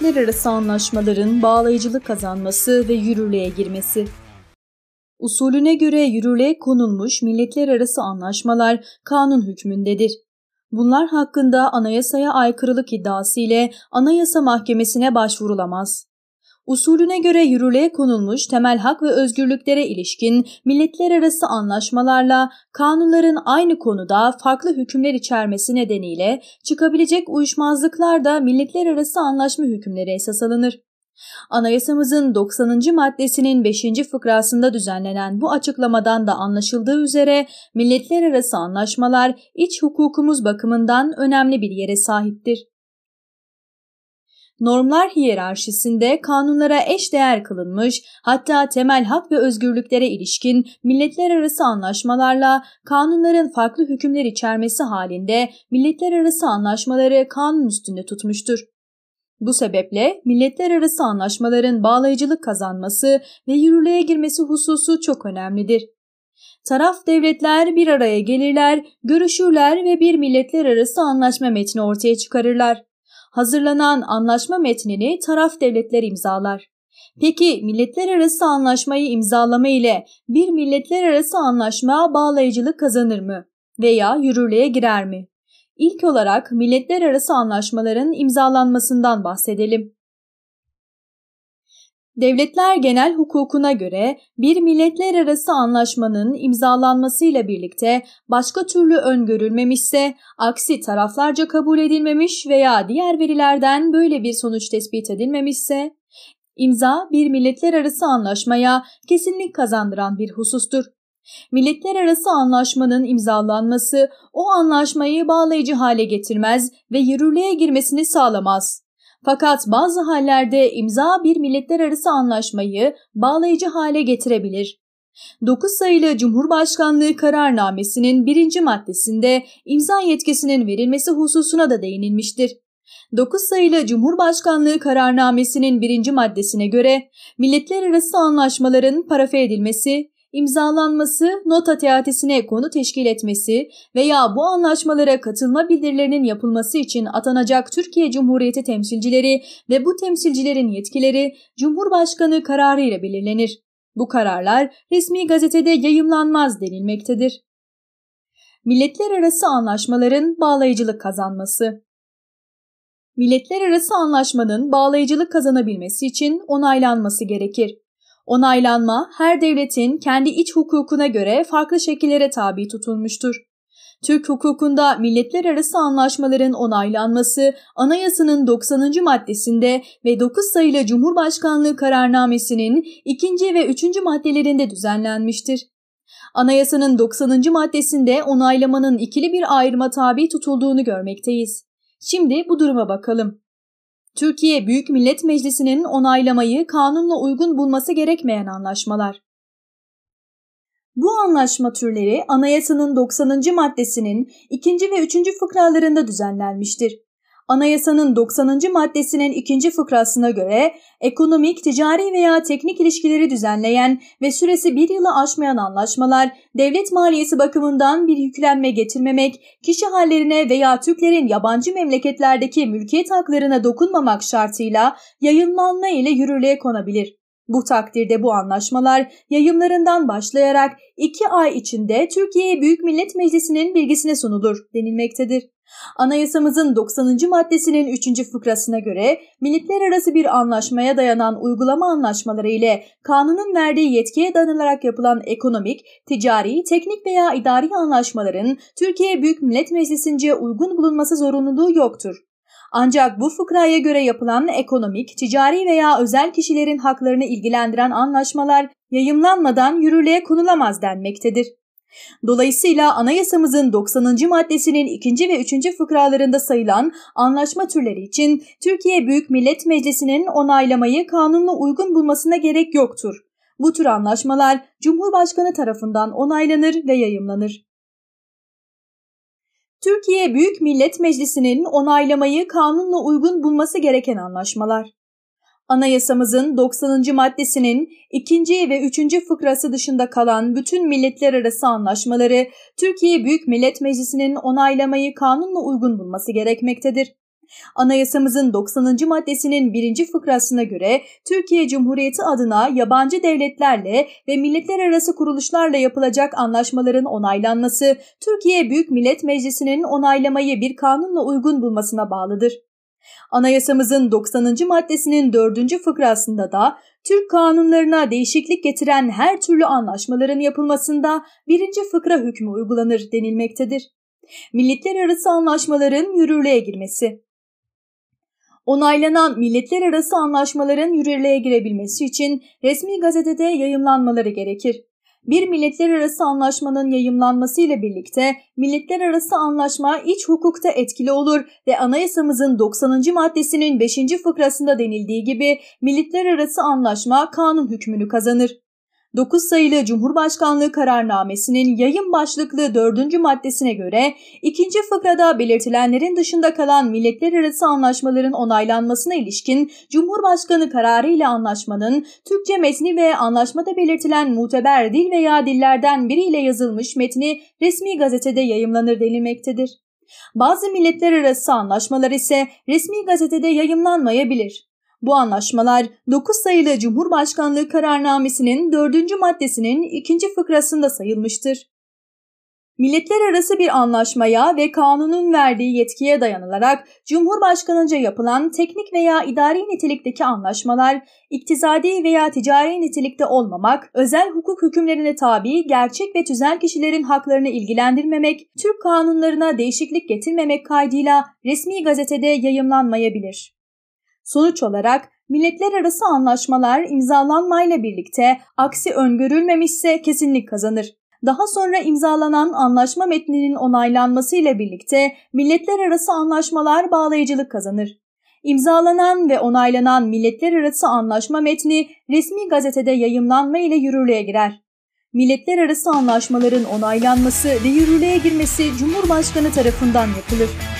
milletler arası anlaşmaların bağlayıcılık kazanması ve yürürlüğe girmesi. Usulüne göre yürürlüğe konulmuş milletler arası anlaşmalar kanun hükmündedir. Bunlar hakkında anayasaya aykırılık iddiası ile Anayasa Mahkemesi'ne başvurulamaz. Usulüne göre yürürlüğe konulmuş temel hak ve özgürlüklere ilişkin milletler arası anlaşmalarla kanunların aynı konuda farklı hükümler içermesi nedeniyle çıkabilecek uyuşmazlıklar da milletler arası anlaşma hükümleri esas alınır. Anayasamızın 90. maddesinin 5. fıkrasında düzenlenen bu açıklamadan da anlaşıldığı üzere milletler arası anlaşmalar iç hukukumuz bakımından önemli bir yere sahiptir normlar hiyerarşisinde kanunlara eş değer kılınmış, hatta temel hak ve özgürlüklere ilişkin milletler arası anlaşmalarla kanunların farklı hükümler içermesi halinde milletler arası anlaşmaları kanun üstünde tutmuştur. Bu sebeple milletler arası anlaşmaların bağlayıcılık kazanması ve yürürlüğe girmesi hususu çok önemlidir. Taraf devletler bir araya gelirler, görüşürler ve bir milletler arası anlaşma metni ortaya çıkarırlar hazırlanan anlaşma metnini taraf devletler imzalar. Peki milletler arası anlaşmayı imzalama ile bir milletler arası anlaşma bağlayıcılık kazanır mı veya yürürlüğe girer mi? İlk olarak milletler arası anlaşmaların imzalanmasından bahsedelim. Devletler genel hukukuna göre bir milletler arası anlaşmanın imzalanmasıyla birlikte başka türlü öngörülmemişse, aksi taraflarca kabul edilmemiş veya diğer verilerden böyle bir sonuç tespit edilmemişse, imza bir milletler arası anlaşmaya kesinlik kazandıran bir husustur. Milletler arası anlaşmanın imzalanması o anlaşmayı bağlayıcı hale getirmez ve yürürlüğe girmesini sağlamaz. Fakat bazı hallerde imza bir milletler arası anlaşmayı bağlayıcı hale getirebilir. 9 sayılı Cumhurbaşkanlığı kararnamesinin birinci maddesinde imza yetkisinin verilmesi hususuna da değinilmiştir. 9 sayılı Cumhurbaşkanlığı kararnamesinin birinci maddesine göre milletler arası anlaşmaların parafe edilmesi, imzalanması, nota teatisine konu teşkil etmesi veya bu anlaşmalara katılma bildirilerinin yapılması için atanacak Türkiye Cumhuriyeti temsilcileri ve bu temsilcilerin yetkileri Cumhurbaşkanı kararı ile belirlenir. Bu kararlar resmi gazetede yayımlanmaz denilmektedir. Milletler arası anlaşmaların bağlayıcılık kazanması Milletler arası anlaşmanın bağlayıcılık kazanabilmesi için onaylanması gerekir. Onaylanma her devletin kendi iç hukukuna göre farklı şekillere tabi tutulmuştur. Türk hukukunda milletler arası anlaşmaların onaylanması anayasanın 90. maddesinde ve 9 sayılı Cumhurbaşkanlığı kararnamesinin 2. ve 3. maddelerinde düzenlenmiştir. Anayasanın 90. maddesinde onaylamanın ikili bir ayrıma tabi tutulduğunu görmekteyiz. Şimdi bu duruma bakalım. Türkiye Büyük Millet Meclisi'nin onaylamayı kanunla uygun bulması gerekmeyen anlaşmalar. Bu anlaşma türleri anayasanın 90. maddesinin 2. ve 3. fıkralarında düzenlenmiştir. Anayasanın 90. maddesinin ikinci fıkrasına göre ekonomik, ticari veya teknik ilişkileri düzenleyen ve süresi bir yılı aşmayan anlaşmalar devlet maliyesi bakımından bir yüklenme getirmemek, kişi hallerine veya Türklerin yabancı memleketlerdeki mülkiyet haklarına dokunmamak şartıyla yayınlanma ile yürürlüğe konabilir. Bu takdirde bu anlaşmalar yayımlarından başlayarak iki ay içinde Türkiye Büyük Millet Meclisi'nin bilgisine sunulur denilmektedir. Anayasamızın 90. maddesinin 3. fıkrasına göre milletler arası bir anlaşmaya dayanan uygulama anlaşmaları ile kanunun verdiği yetkiye dayanılarak yapılan ekonomik, ticari, teknik veya idari anlaşmaların Türkiye Büyük Millet Meclisi'nce uygun bulunması zorunluluğu yoktur. Ancak bu fıkraya göre yapılan ekonomik, ticari veya özel kişilerin haklarını ilgilendiren anlaşmalar yayımlanmadan yürürlüğe konulamaz denmektedir. Dolayısıyla anayasamızın 90. maddesinin 2. ve 3. fıkralarında sayılan anlaşma türleri için Türkiye Büyük Millet Meclisi'nin onaylamayı kanunla uygun bulmasına gerek yoktur. Bu tür anlaşmalar Cumhurbaşkanı tarafından onaylanır ve yayımlanır. Türkiye Büyük Millet Meclisi'nin onaylamayı kanunla uygun bulması gereken anlaşmalar. Anayasamızın 90. maddesinin 2. ve 3. fıkrası dışında kalan bütün milletler arası anlaşmaları Türkiye Büyük Millet Meclisi'nin onaylamayı kanunla uygun bulması gerekmektedir. Anayasamızın 90. maddesinin 1. fıkrasına göre Türkiye Cumhuriyeti adına yabancı devletlerle ve milletler arası kuruluşlarla yapılacak anlaşmaların onaylanması Türkiye Büyük Millet Meclisi'nin onaylamayı bir kanunla uygun bulmasına bağlıdır. Anayasamızın 90. maddesinin 4. fıkrasında da Türk kanunlarına değişiklik getiren her türlü anlaşmaların yapılmasında 1. fıkra hükmü uygulanır denilmektedir. Milletler arası anlaşmaların yürürlüğe girmesi Onaylanan milletler arası anlaşmaların yürürlüğe girebilmesi için resmi gazetede yayımlanmaları gerekir. Bir milletler arası anlaşmanın yayımlanması ile birlikte milletler arası anlaşma iç hukukta etkili olur ve anayasamızın 90. maddesinin 5. fıkrasında denildiği gibi milletler arası anlaşma kanun hükmünü kazanır. 9 sayılı Cumhurbaşkanlığı kararnamesinin yayın başlıklı 4. maddesine göre ikinci fıkrada belirtilenlerin dışında kalan milletler arası anlaşmaların onaylanmasına ilişkin Cumhurbaşkanı kararı ile anlaşmanın Türkçe metni ve anlaşmada belirtilen muteber dil veya dillerden biriyle yazılmış metni resmi gazetede yayımlanır denilmektedir. Bazı milletler arası anlaşmalar ise resmi gazetede yayımlanmayabilir. Bu anlaşmalar 9 sayılı Cumhurbaşkanlığı kararnamesinin 4. maddesinin 2. fıkrasında sayılmıştır. Milletler arası bir anlaşmaya ve kanunun verdiği yetkiye dayanılarak Cumhurbaşkanınca yapılan teknik veya idari nitelikteki anlaşmalar, iktisadi veya ticari nitelikte olmamak, özel hukuk hükümlerine tabi gerçek ve tüzel kişilerin haklarını ilgilendirmemek, Türk kanunlarına değişiklik getirmemek kaydıyla resmi gazetede yayımlanmayabilir. Sonuç olarak milletler arası anlaşmalar imzalanmayla birlikte aksi öngörülmemişse kesinlik kazanır. Daha sonra imzalanan anlaşma metninin onaylanmasıyla birlikte milletler arası anlaşmalar bağlayıcılık kazanır. İmzalanan ve onaylanan milletler arası anlaşma metni resmi gazetede yayımlanma ile yürürlüğe girer. Milletler arası anlaşmaların onaylanması ve yürürlüğe girmesi Cumhurbaşkanı tarafından yapılır.